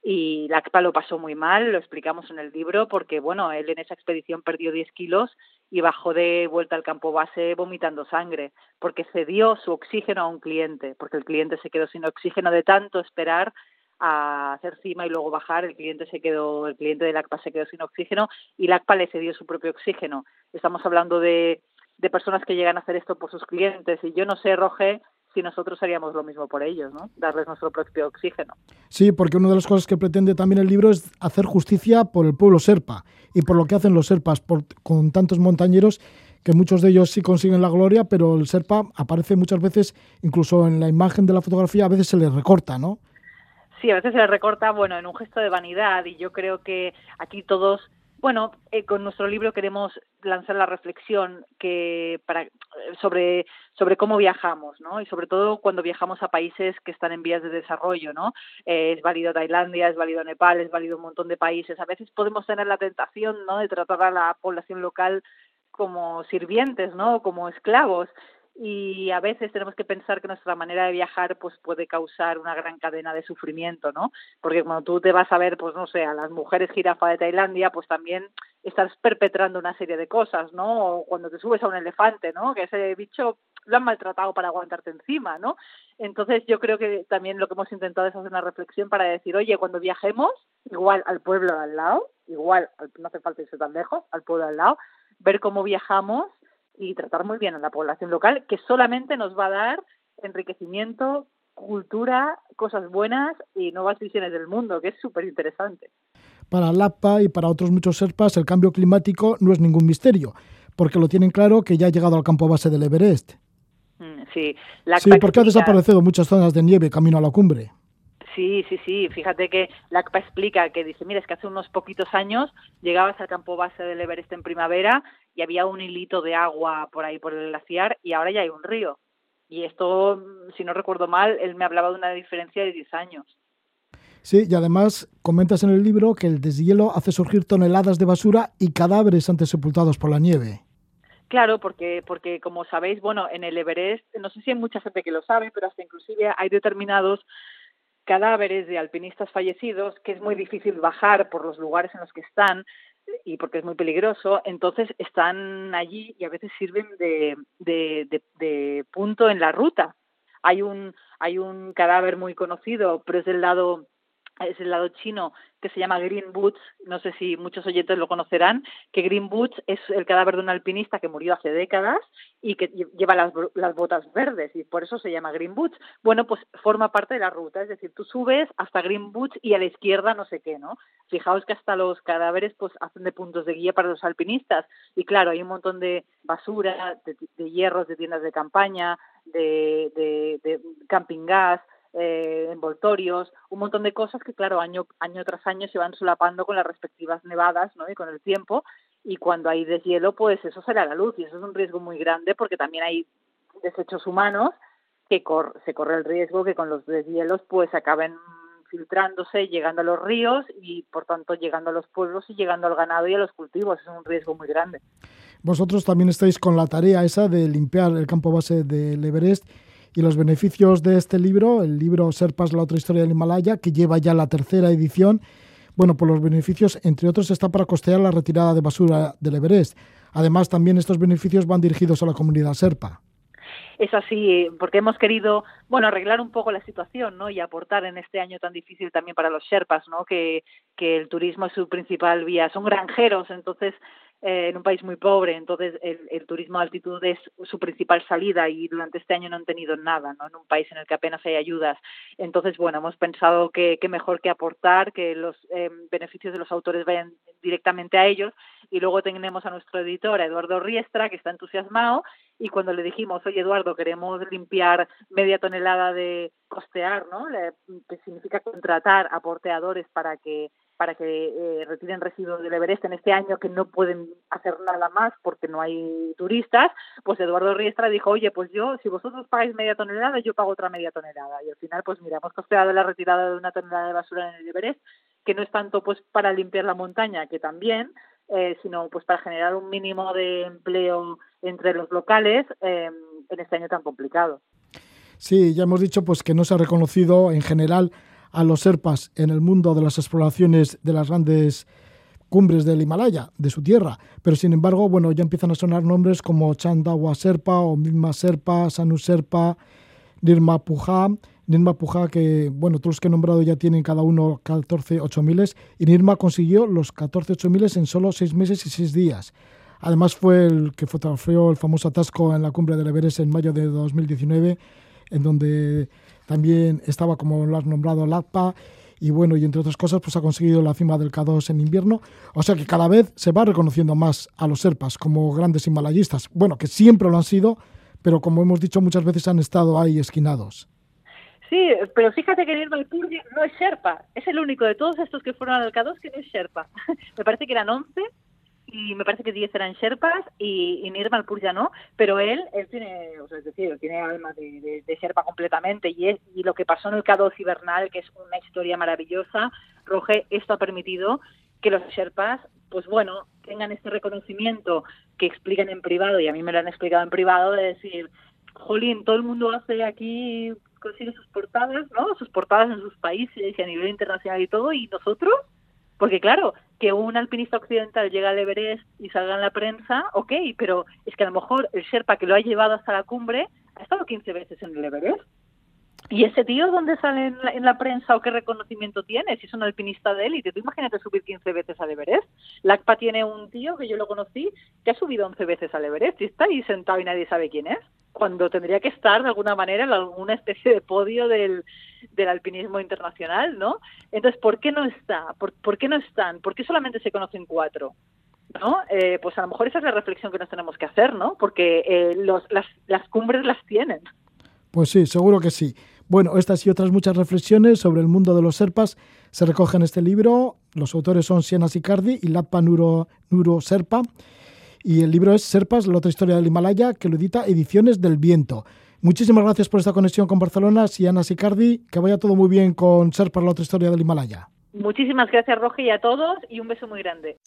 Y Lacpa lo pasó muy mal, lo explicamos en el libro, porque bueno, él en esa expedición perdió 10 kilos y bajó de vuelta al campo base vomitando sangre, porque cedió su oxígeno a un cliente, porque el cliente se quedó sin oxígeno de tanto esperar a hacer cima y luego bajar, el cliente se quedó, el cliente de LACPA se quedó sin oxígeno y LACPA le cedió su propio oxígeno. Estamos hablando de, de personas que llegan a hacer esto por sus clientes y yo no sé, Roge, si nosotros haríamos lo mismo por ellos, ¿no? Darles nuestro propio oxígeno. Sí, porque una de las cosas que pretende también el libro es hacer justicia por el pueblo serpa y por lo que hacen los serpas por, con tantos montañeros que muchos de ellos sí consiguen la gloria, pero el serpa aparece muchas veces, incluso en la imagen de la fotografía, a veces se le recorta, ¿no? Sí, a veces se le recorta, bueno, en un gesto de vanidad y yo creo que aquí todos bueno, eh, con nuestro libro queremos lanzar la reflexión que para, sobre, sobre cómo viajamos, ¿no? Y sobre todo cuando viajamos a países que están en vías de desarrollo, ¿no? Eh, es válido Tailandia, es válido Nepal, es válido un montón de países. A veces podemos tener la tentación, ¿no? De tratar a la población local como sirvientes, ¿no? Como esclavos y a veces tenemos que pensar que nuestra manera de viajar pues puede causar una gran cadena de sufrimiento, ¿no? Porque cuando tú te vas a ver, pues no sé, a las mujeres jirafa de Tailandia, pues también estás perpetrando una serie de cosas, ¿no? O cuando te subes a un elefante, ¿no? Que ese bicho lo han maltratado para aguantarte encima, ¿no? Entonces yo creo que también lo que hemos intentado es hacer una reflexión para decir, oye, cuando viajemos, igual al pueblo de al lado, igual, no hace falta irse tan lejos, al pueblo de al lado, ver cómo viajamos y tratar muy bien a la población local, que solamente nos va a dar enriquecimiento, cultura, cosas buenas y nuevas visiones del mundo, que es súper interesante. Para LAPA y para otros muchos SERPAs, el cambio climático no es ningún misterio, porque lo tienen claro que ya ha llegado al campo base del Everest. Mm, sí, sí porque ha desaparecido muchas zonas de nieve camino a la cumbre. Sí, sí, sí. Fíjate que LACPA explica que dice, mira, es que hace unos poquitos años llegabas al campo base del Everest en primavera y había un hilito de agua por ahí por el glaciar y ahora ya hay un río. Y esto, si no recuerdo mal, él me hablaba de una diferencia de 10 años. Sí, y además comentas en el libro que el deshielo hace surgir toneladas de basura y cadáveres antes sepultados por la nieve. Claro, porque, porque como sabéis, bueno, en el Everest, no sé si hay mucha gente que lo sabe, pero hasta inclusive hay determinados cadáveres de alpinistas fallecidos que es muy difícil bajar por los lugares en los que están y porque es muy peligroso, entonces están allí y a veces sirven de, de, de, punto en la ruta. Hay un, hay un cadáver muy conocido, pero es del lado es el lado chino que se llama Green Boots, no sé si muchos oyentes lo conocerán, que Green Boots es el cadáver de un alpinista que murió hace décadas y que lleva las, las botas verdes y por eso se llama Green Boots. Bueno, pues forma parte de la ruta, es decir, tú subes hasta Green Boots y a la izquierda no sé qué, ¿no? Fijaos que hasta los cadáveres pues hacen de puntos de guía para los alpinistas y claro, hay un montón de basura, de, hierros de tiendas de campaña, de, de, de camping gas, eh, envoltorios, un montón de cosas que, claro, año, año tras año se van solapando con las respectivas nevadas ¿no? y con el tiempo. Y cuando hay deshielo, pues eso sale a la luz y eso es un riesgo muy grande porque también hay desechos humanos que se corre el riesgo que con los deshielos pues acaben filtrándose, llegando a los ríos y por tanto llegando a los pueblos y llegando al ganado y a los cultivos. Es un riesgo muy grande. Vosotros también estáis con la tarea esa de limpiar el campo base del Everest y los beneficios de este libro, el libro Serpas, la otra historia del Himalaya, que lleva ya la tercera edición, bueno, pues los beneficios, entre otros, está para costear la retirada de basura del Everest. Además, también estos beneficios van dirigidos a la comunidad serpa. Es así, porque hemos querido, bueno, arreglar un poco la situación, ¿no? Y aportar en este año tan difícil también para los Sherpas, ¿no? Que, que el turismo es su principal vía. Son granjeros, entonces eh, en un país muy pobre, entonces el, turismo de altitud es su principal salida y durante este año no han tenido nada, ¿no? En un país en el que apenas hay ayudas. Entonces, bueno, hemos pensado que, mejor que aportar, que los eh, beneficios de los autores vayan directamente a ellos y luego tenemos a nuestro editor, Eduardo Riestra, que está entusiasmado y cuando le dijimos, oye Eduardo, queremos limpiar media tonelada de costear, ¿no? que significa contratar a porteadores para que para que eh, retiren residuos del Everest en este año que no pueden hacer nada más porque no hay turistas, pues Eduardo Riestra dijo, oye, pues yo, si vosotros pagáis media tonelada, yo pago otra media tonelada. Y al final, pues mira, hemos costeado la retirada de una tonelada de basura en el Everest, que no es tanto pues para limpiar la montaña, que también, eh, sino pues para generar un mínimo de empleo entre los locales eh, en este año tan complicado. Sí, ya hemos dicho pues que no se ha reconocido en general a los serpas en el mundo de las exploraciones de las grandes cumbres del Himalaya, de su tierra. Pero sin embargo, bueno, ya empiezan a sonar nombres como Chandawa Serpa o Serpa, Sanu Serpa, Nirma Puja. Nirma Puja, que, bueno, todos los que he nombrado ya tienen cada uno 14 8000 y Nirma consiguió los 14 8000 en solo 6 meses y 6 días. Además fue el que fotografió el famoso atasco en la cumbre del Everest en mayo de 2019, en donde también estaba, como lo has nombrado, LAPA, y bueno, y entre otras cosas, pues ha conseguido la cima del K2 en invierno. O sea que cada vez se va reconociendo más a los serpas como grandes himalayistas. Bueno, que siempre lo han sido, pero como hemos dicho muchas veces han estado ahí esquinados. Sí, pero fíjate que Nirmal Purgi no es Sherpa, es el único de todos estos que fueron al K2 que no es Sherpa. *laughs* Me parece que eran 11 y me parece que 10 eran Sherpas y, y Nirmal Purja no, pero él, él tiene, o sea, es decir, tiene alma de, de, Sherpa completamente y, es, y lo que pasó en el K2 hibernal, que es una historia maravillosa, Roge, esto ha permitido que los Sherpas, pues bueno, tengan este reconocimiento que explican en privado y a mí me lo han explicado en privado de decir, jolín, todo el mundo hace aquí, consigue sus portadas, ¿no? Sus portadas en sus países y a nivel internacional y todo, y nosotros, porque claro, que un alpinista occidental llegue al Everest y salga en la prensa, ok, pero es que a lo mejor el Sherpa que lo ha llevado hasta la cumbre ha estado 15 veces en el Everest. ¿Y ese tío dónde sale en la, prensa o qué reconocimiento tiene? Si es un alpinista de élite. Tú imagínate subir 15 veces al Everest. LACPA tiene un tío que yo lo conocí que ha subido 11 veces al Everest y está ahí sentado y nadie sabe quién es. Cuando tendría que estar de alguna manera en alguna especie de podio del, del alpinismo internacional, ¿no? Entonces, ¿por qué no está? ¿Por, por qué no están? ¿Por qué solamente se conocen cuatro? ¿no? Eh, pues a lo mejor esa es la reflexión que nos tenemos que hacer, ¿no? Porque eh, los, las, las cumbres las tienen. Pues sí, seguro que sí. Bueno, estas y otras muchas reflexiones sobre el mundo de los serpas se recogen en este libro. Los autores son Siena Sicardi y Lappa Nuro, Nuro Serpa. Y el libro es Serpas, la otra historia del Himalaya, que lo edita Ediciones del Viento. Muchísimas gracias por esta conexión con Barcelona, Siana Sicardi. Que vaya todo muy bien con Ser para la otra historia del Himalaya. Muchísimas gracias, Roge, y a todos, y un beso muy grande.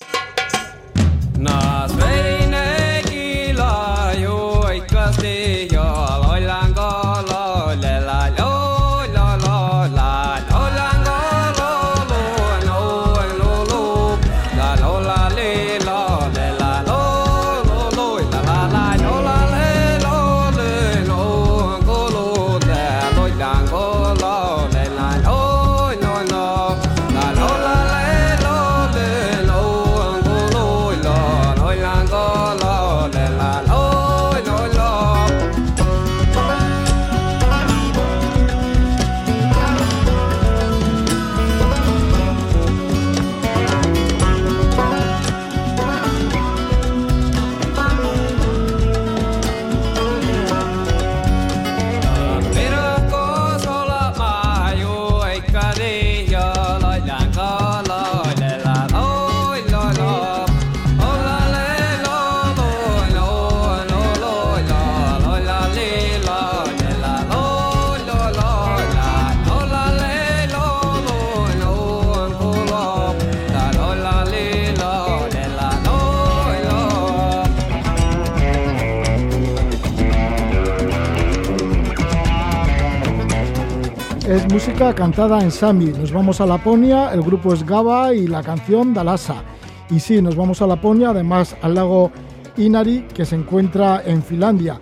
Música cantada en Sami. Nos vamos a Laponia, el grupo es Gaba y la canción Dalasa. Y sí, nos vamos a Laponia, además al lago Inari, que se encuentra en Finlandia.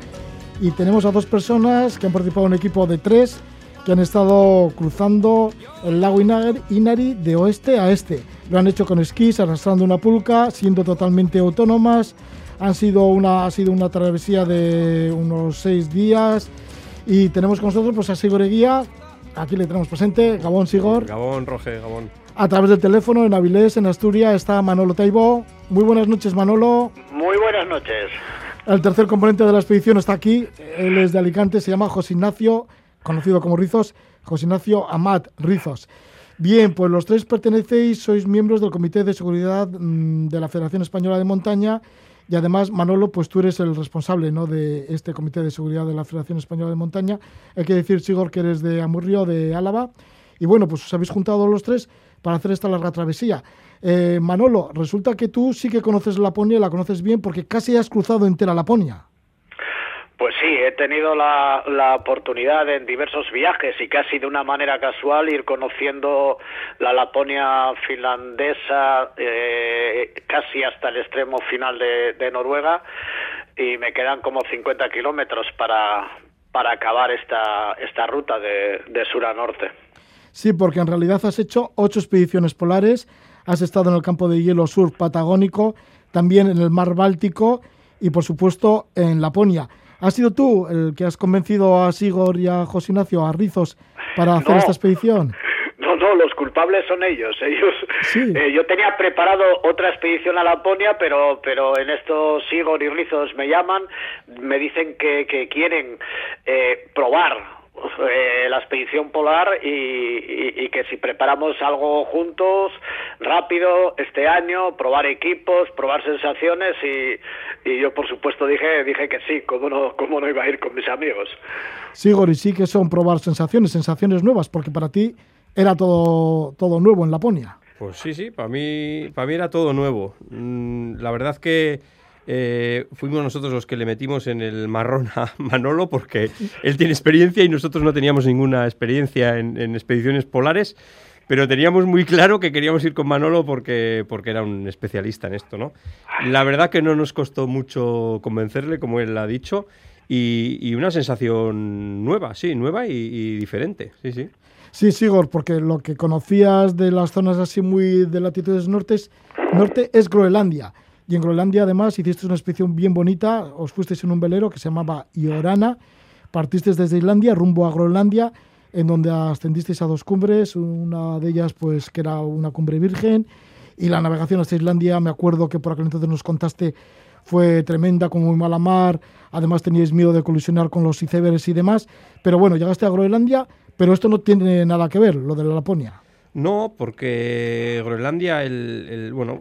Y tenemos a dos personas que han participado en un equipo de tres que han estado cruzando el lago Inari de oeste a este. Lo han hecho con esquís, arrastrando una pulca, siendo totalmente autónomas. Han sido una, ha sido una travesía de unos seis días. Y tenemos con nosotros pues, a Sigor Guía, Aquí le tenemos presente, Gabón Sigor. Gabón, Roge, Gabón. A través del teléfono en Avilés, en Asturias, está Manolo Taibo. Muy buenas noches, Manolo. Muy buenas noches. El tercer componente de la expedición está aquí. Él es de Alicante, se llama José Ignacio, conocido como Rizos, José Ignacio Amat Rizos. Bien, pues los tres pertenecéis, sois miembros del Comité de Seguridad mm, de la Federación Española de Montaña y además, Manolo, pues tú eres el responsable ¿no? de este Comité de Seguridad de la Federación Española de Montaña. Hay que decir, Sigor, que eres de Amurrio, de Álava. Y bueno, pues os habéis juntado los tres para hacer esta larga travesía. Eh, Manolo, resulta que tú sí que conoces Laponia y la conoces bien porque casi has cruzado entera Laponia. Pues sí, he tenido la, la, oportunidad en diversos viajes y casi de una manera casual ir conociendo la Laponia finlandesa eh, casi hasta el extremo final de, Noruega y me quedan como 50 kilómetros para, para acabar esta, esta ruta de, de sur a norte. Sí, porque en realidad has hecho ocho expediciones polares, has estado en el campo de hielo sur patagónico, también en el mar Báltico y por supuesto en Laponia. ¿Has sido tú el que has convencido a Sigor y a José Ignacio, a Rizos, para hacer no. esta expedición? No, no, los culpables son ellos. Ellos. Sí. Eh, yo tenía preparado otra expedición a Laponia, pero, pero en estos Sigor y Rizos me llaman, me dicen que, que quieren eh, probar eh, la expedición polar y, y, y, que si preparamos algo juntos rápido este año, probar equipos, probar sensaciones y, y, yo por supuesto dije dije que sí, cómo no, cómo no iba a ir con mis amigos. Sí, Gori, sí que son probar sensaciones, sensaciones nuevas, porque para ti era todo, todo nuevo en Laponia. Pues sí, sí, para mí, para mí era todo nuevo. Mm, la verdad que eh, fuimos nosotros los que le metimos en el marrón a *laughs* Manolo porque él tiene experiencia y nosotros no teníamos ninguna experiencia en, en, expediciones polares, pero teníamos muy claro que queríamos ir con Manolo porque, porque era un especialista en esto, ¿no? La verdad que no nos costó mucho convencerle, como él ha dicho, y, y una sensación nueva, sí, nueva y, y diferente, sí, sí. Sí, Sigor, porque lo que conocías de las zonas así muy de latitudes nortes, norte es Groenlandia. Y en Groenlandia, además, hiciste una expedición bien bonita. Os fuisteis en un velero que se llamaba Iorana. Partisteis desde Islandia rumbo a Groenlandia, en donde ascendisteis a dos cumbres. Una de ellas, pues, que era una cumbre virgen. Y la navegación hasta Islandia, me acuerdo que por aquel entonces nos contaste, fue tremenda, con muy mala mar. Además, teníais miedo de colisionar con los icebergs y demás. Pero bueno, llegaste a Groenlandia, pero esto no tiene nada que ver, lo de la Laponia. No, porque Groenlandia, el, el bueno,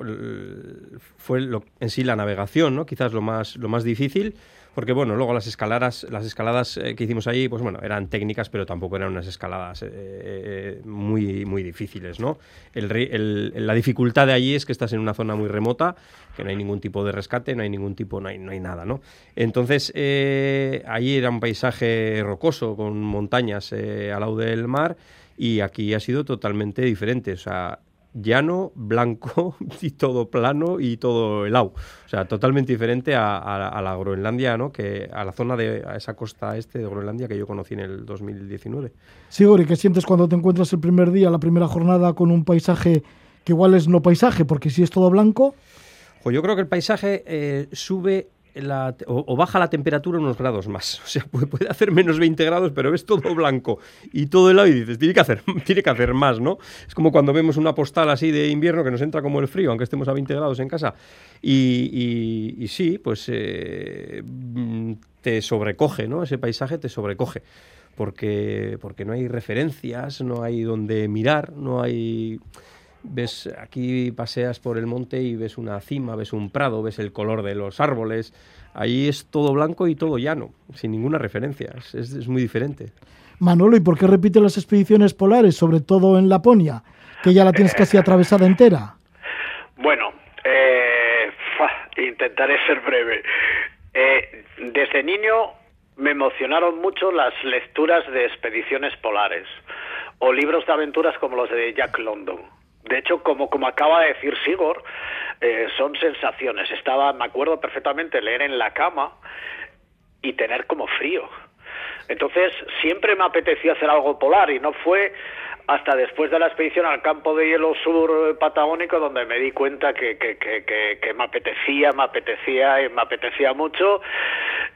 fue lo, en sí la navegación, ¿no? Quizás lo más, lo más difícil, porque bueno, luego las escaladas, las escaladas eh, que hicimos allí, pues bueno, eran técnicas, pero tampoco eran unas escaladas eh, eh, muy, muy difíciles, ¿no? El, la dificultad de allí es que estás en una zona muy remota, que no hay ningún tipo de rescate, no hay ningún tipo, no hay, no hay nada, ¿no? Entonces, allí era un paisaje rocoso, con montañas al lado del mar, y aquí ha sido totalmente diferente. O sea, llano, blanco *laughs* y todo plano y todo helado. O sea, totalmente diferente a, a, a, la Groenlandia, ¿no? Que a la zona de a esa costa este de Groenlandia que yo conocí en el 2019. Sí, Gori, ¿qué sientes cuando te encuentras el primer día, la primera jornada con un paisaje que igual es no paisaje, porque si es todo blanco? Pues yo creo que el paisaje eh, sube o, baja la temperatura unos grados más. *laughs* O sea, puede, hacer menos 20 grados, pero ves todo blanco y todo helado y dices, tiene que, hacer, *laughs* tiene que hacer más, ¿no? Es como cuando vemos una postal así de invierno que nos entra como el frío, aunque estemos a 20 grados en casa. Y, sí, pues eh, te sobrecoge, ¿no? Ese paisaje te sobrecoge. Porque, porque no hay referencias, no hay donde mirar, no hay ves aquí paseas por el monte y ves una cima, ves un prado, ves el color de los árboles. Ahí es todo blanco y todo llano, sin ninguna referencia. Es, es muy diferente. Manolo, ¿y por qué repite las expediciones polares, sobre todo en Laponia, que ya la tienes casi atravesada entera? *laughs* Bueno, eh, intentaré ser breve. Eh, desde niño me emocionaron mucho las lecturas de expediciones polares o libros de aventuras como los de Jack London de hecho, como, como acaba de decir Sigor, eh, son sensaciones. Estaba, me acuerdo perfectamente, leer en la cama y tener como frío. Entonces, siempre me apeteció hacer algo polar y no fue hasta después de la expedición al campo de hielo sur patagónico donde me di cuenta que, me apetecía, me apetecía y me apetecía mucho.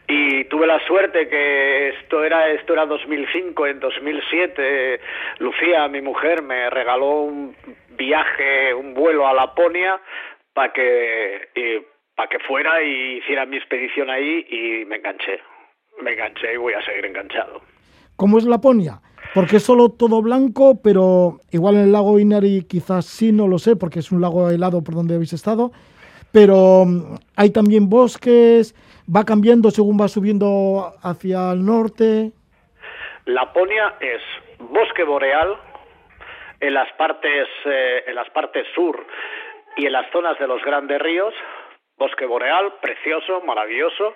Y tuve la suerte que esto era esto era 2005 en 2007 Lucía mi mujer me regaló un viaje un vuelo a Laponia para que para que fuera y hiciera mi expedición ahí y me enganché. Me enganché y voy a seguir enganchado. ¿Cómo es Laponia? Porque es solo todo blanco, pero igual en el lago Inari quizás sí, no lo sé, porque es un lago helado por donde habéis estado. Pero hay también bosques, va cambiando según va subiendo hacia el norte. Laponia es bosque boreal en las partes eh, en las partes sur y en las zonas de los grandes ríos, bosque boreal precioso, maravilloso.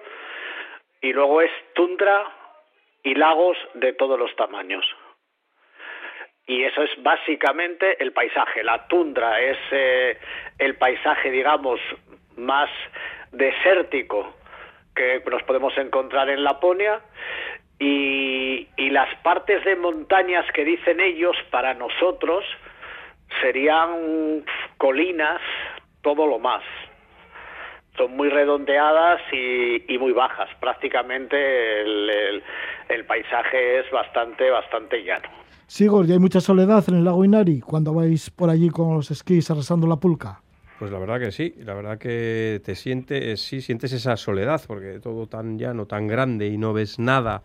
y luego es tundra y lagos de todos los tamaños. Y eso es básicamente el paisaje. La tundra es eh, el paisaje, digamos, más desértico que nos podemos encontrar en Laponia. Y, y las partes de montañas que dicen ellos, para nosotros, serían colinas, todo lo más son muy redondeadas y, muy bajas. Prácticamente el, el, paisaje es bastante, bastante llano. Sigor, ¿y hay mucha soledad en el lago Inari cuando vais por allí con los esquís arrasando la pulca? Pues la verdad que sí, la verdad que te sientes, sí, sientes esa soledad, porque todo tan llano, tan grande y no ves nada.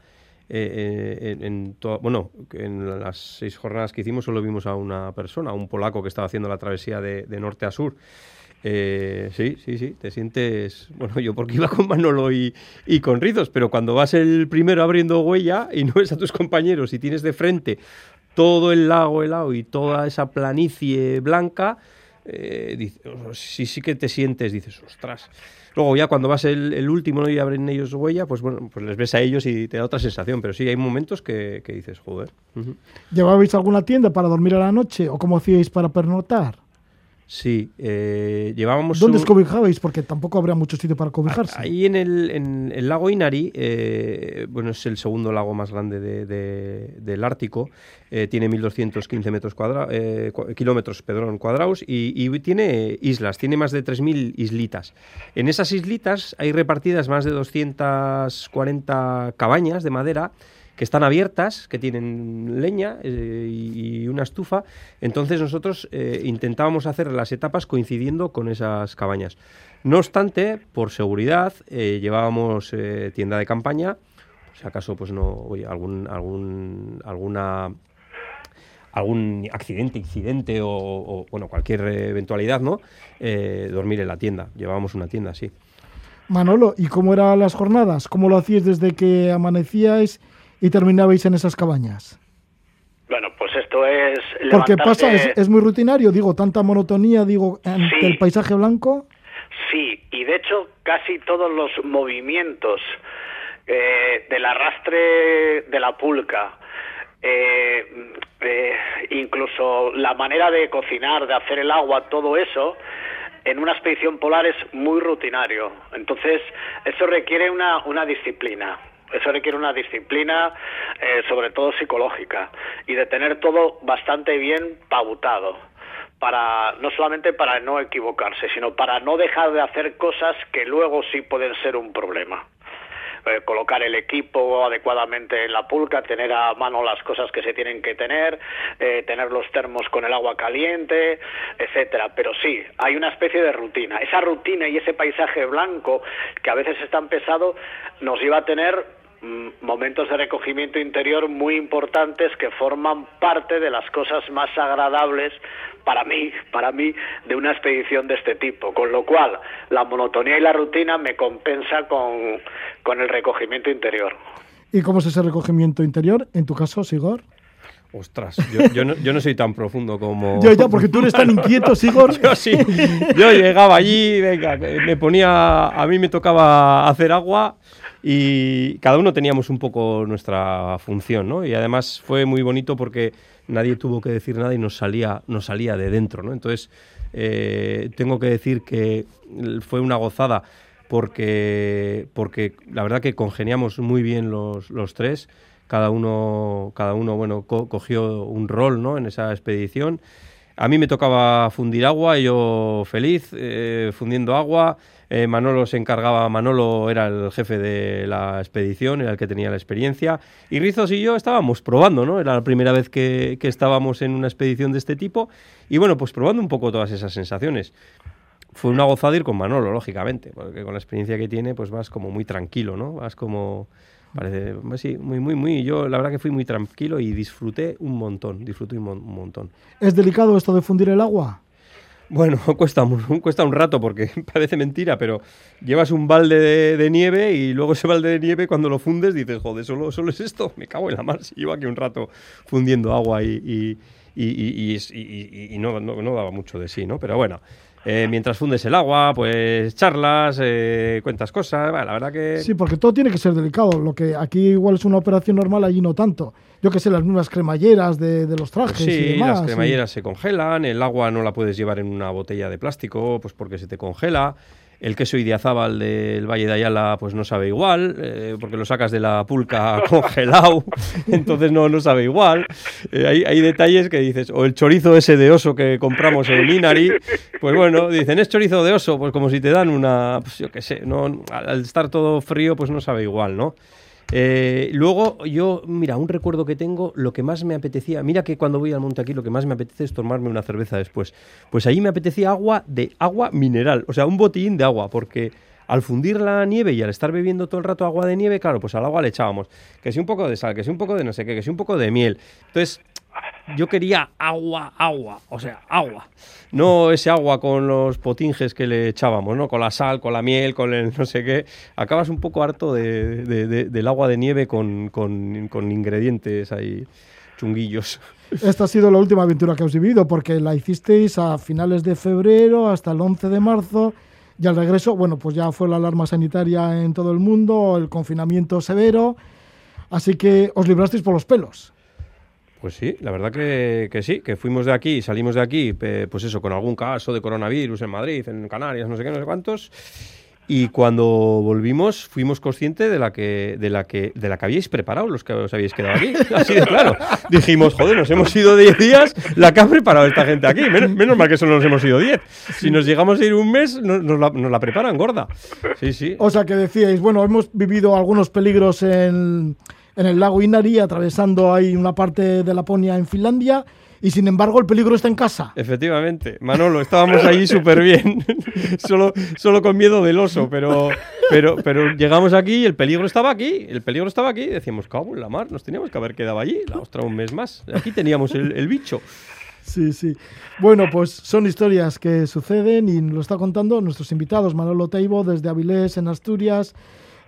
Eh, eh, en, bueno, en las seis jornadas que hicimos solo vimos a una persona, un polaco que estaba haciendo la travesía de, norte a sur. Eh, sí, sí, sí, te sientes, bueno, yo porque iba con Manolo y, y, con Rizos, pero cuando vas el primero abriendo huella y no ves a tus compañeros y tienes de frente todo el lago helado y toda esa planicie blanca, eh, sí, sí que te sientes, dices, ostras. Luego ya cuando vas el, último y abren ellos huella, pues bueno, pues les ves a ellos y te da otra sensación, pero sí hay momentos que, dices, joder. ¿Llevabais alguna tienda para dormir a la noche o cómo hacíais para pernotar? Sí, eh, llevábamos... ¿Dónde os cobijabais? Porque tampoco habría mucho sitio para cobijarse. Ahí en el, en el lago Inari, eh, bueno, es el segundo lago más grande del Ártico, eh, tiene 1.215 metros kilómetros perdón, cuadrados y, y, tiene islas, tiene más de 3.000 islitas. En esas islitas hay repartidas más de 240 cabañas de madera que están abiertas, que tienen leña eh, y, una estufa. Entonces nosotros eh, intentábamos hacer las etapas coincidiendo con esas cabañas. No obstante, por seguridad, eh, llevábamos tienda de campaña, si acaso pues no, algún, algún, alguna algún accidente, incidente o, bueno, cualquier eventualidad, ¿no? dormir en la tienda. Llevábamos una tienda, sí. Manolo, ¿y cómo eran las jornadas? ¿Cómo lo hacíais desde que amanecíais y terminabais en esas cabañas? Bueno, pues esto es... Porque pasa, es, muy rutinario, digo, tanta monotonía, digo, ante el paisaje blanco. Sí, y de hecho casi todos los movimientos eh, del arrastre de la pulca, eh, eh, incluso la manera de cocinar, de hacer el agua, todo eso, en una expedición polar es muy rutinario. Entonces, eso requiere una, una disciplina. Eso requiere una disciplina, eh, sobre todo psicológica, y de tener todo bastante bien pautado para no solamente para no equivocarse, sino para no dejar de hacer cosas que luego sí pueden ser un problema. Eh, colocar el equipo adecuadamente en la pulca, tener a mano las cosas que se tienen que tener, eh, tener los termos con el agua caliente, etcétera. Pero sí, hay una especie de rutina. Esa rutina y ese paisaje blanco que a veces es tan pesado nos iba a tener momentos de recogimiento interior muy importantes que forman parte de las cosas más agradables para mí, para mí, de una expedición de este tipo. Con lo cual, la monotonía y la rutina me compensa con, con el recogimiento interior. ¿Y cómo es ese recogimiento interior? En tu caso, Sigor. Ostras, yo, no, yo, no, soy tan profundo como... *laughs* Yo ya, porque tú eres tan inquieto, Sigor. *laughs* yo sí, yo llegaba allí, venga, me ponía, a mí me tocaba hacer agua y cada uno teníamos un poco nuestra función, ¿no? Y además fue muy bonito porque nadie tuvo que decir nada y nos salía, nos salía de dentro, ¿no? Entonces, eh, tengo que decir que fue una gozada porque, porque la verdad que congeniamos muy bien los, los tres. Cada uno, cada uno bueno, cogió un rol ¿no? en esa expedición. A mí me tocaba fundir agua, y yo feliz, eh, fundiendo agua. Eh, Manolo se encargaba, Manolo era el jefe de la expedición, era el que tenía la experiencia. Y Rizos y yo estábamos probando, ¿no? Era la primera vez que, estábamos en una expedición de este tipo. Y bueno, pues probando un poco todas esas sensaciones. Fue una gozada ir con Manolo, lógicamente, porque con la experiencia que tiene, pues vas como muy tranquilo, ¿no? Vas como Parece, pues sí, muy, muy, muy. Yo la verdad que fui muy tranquilo y disfruté un montón, disfruté un, montón. ¿Es delicado esto de fundir el agua? Bueno, *laughs* cuesta, cuesta un rato porque *laughs* parece mentira, pero llevas un balde de, nieve y luego ese balde de nieve cuando lo fundes dices, joder, ¿solo, solo es esto? Me cago en la mar *laughs* si llevo aquí un rato fundiendo agua y, y, y, y no, no, no, daba mucho de sí, ¿no? Pero bueno, eh, mientras fundes el agua, pues charlas, eh, cuentas cosas. Bueno, la verdad que. Sí, porque todo tiene que ser delicado. Lo que aquí igual es una operación normal, allí no tanto. Yo que sé, las mismas cremalleras de, de los trajes Pues sí, y demás. las sí. cremalleras se congelan, el agua no la puedes llevar en una botella de plástico, pues porque se te congela. El queso idiazábal del Valle de Ayala, pues no sabe igual, eh, porque lo sacas de la pulca *laughs* congelado, entonces no, no sabe igual. Eh, hay, hay detalles que dices, o el chorizo ese de oso que compramos en Inari, pues bueno, dicen, es chorizo de oso, pues como si te dan una, pues yo qué sé, no, al al estar todo frío, pues no sabe igual, ¿no? Eh, luego yo, mira, un recuerdo que tengo, lo que más me apetecía, mira que cuando voy al monte aquí lo que más me apetece es tomarme una cerveza después. Pues ahí me apetecía agua de agua mineral, o sea, un botellín de agua, porque al fundir la nieve y al estar bebiendo todo el rato agua de nieve, claro, pues al agua le echábamos que si un poco de sal, que si un poco de no sé qué, que si un poco de miel. Entonces, yo quería agua, agua, o sea, agua. No ese agua con los potinges que le echábamos, ¿no? Con la sal, con la miel, con el no sé qué. Acabas un poco harto de, de- de- del agua de nieve con, con- con ingredientes ahí chunguillos. Esta ha sido la última aventura que habéis vivido, porque la hicisteis a finales de febrero hasta el 11 de marzo. Y al regreso, bueno, pues ya fue la alarma sanitaria en todo el mundo, el confinamiento severo. Así que os librasteis por los pelos. Pues sí, la verdad que, que sí, que fuimos de aquí, salimos de aquí, pues eso, con algún caso de coronavirus en Madrid, en Canarias, no sé qué, no sé cuántos. Y cuando volvimos, fuimos conscientes de la que, de la que, de la que habíais preparado los que os habíais quedado aquí. *laughs* Así de claro. Dijimos, joder, nos hemos ido 10 días, la que ha preparado esta gente aquí. Menos, menos mal que solo nos hemos ido 10. Si nos llegamos a ir un mes, no- nos, la, nos la preparan gorda. Sí, sí. O sea que decíais, bueno, hemos vivido algunos peligros en, en el lago Inari, atravesando ahí una parte de Laponia en Finlandia, y sin embargo el peligro está en casa. Efectivamente, Manolo, estábamos allí *laughs* súper bien, solo, solo con miedo del oso, pero, pero, pero llegamos aquí y el peligro estaba aquí, el peligro estaba aquí, decíamos, cabo en la mar, nos teníamos que haber quedado allí, la ostra un mes más, aquí teníamos el, el bicho. Sí, sí. Bueno, pues son historias que suceden y lo está contando nuestros invitados. Manolo Teibo desde Avilés, en Asturias,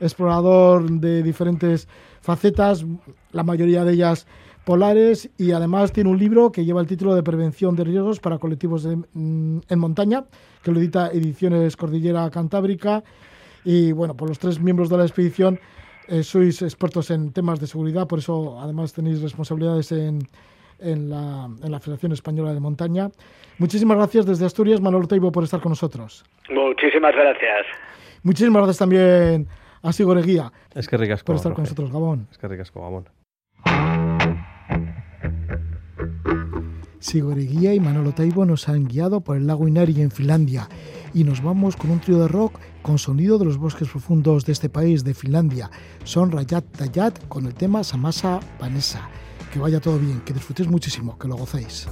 explorador de diferentes facetas, la mayoría de ellas polares, y además tiene un libro que lleva el título de Prevención de Riesgos para Colectivos de- mm, en Montaña, que lo edita Ediciones Cordillera Cantábrica. Y bueno, por los tres miembros de la expedición eh, sois expertos en temas de seguridad, por eso además tenéis responsabilidades en, en la, en la Federación Española de Montaña. Muchísimas gracias desde Asturias, Manolo Teibo, por estar con nosotros. Muchísimas gracias. Muchísimas gracias también a Sigor Eguía Es que ricasco. por estar con Roge. nosotros, Gabón. Es que ricasco, Gabón. Sigor Eguía y Manolo Teibo nos han guiado por el lago Inari en Finlandia y nos vamos con un trío de rock con sonido de los bosques profundos de este país, de Finlandia. Son Rayat Dayat con el tema Samasa Vanessa. Que vaya todo bien, que disfrutéis muchísimo, que lo gocéis.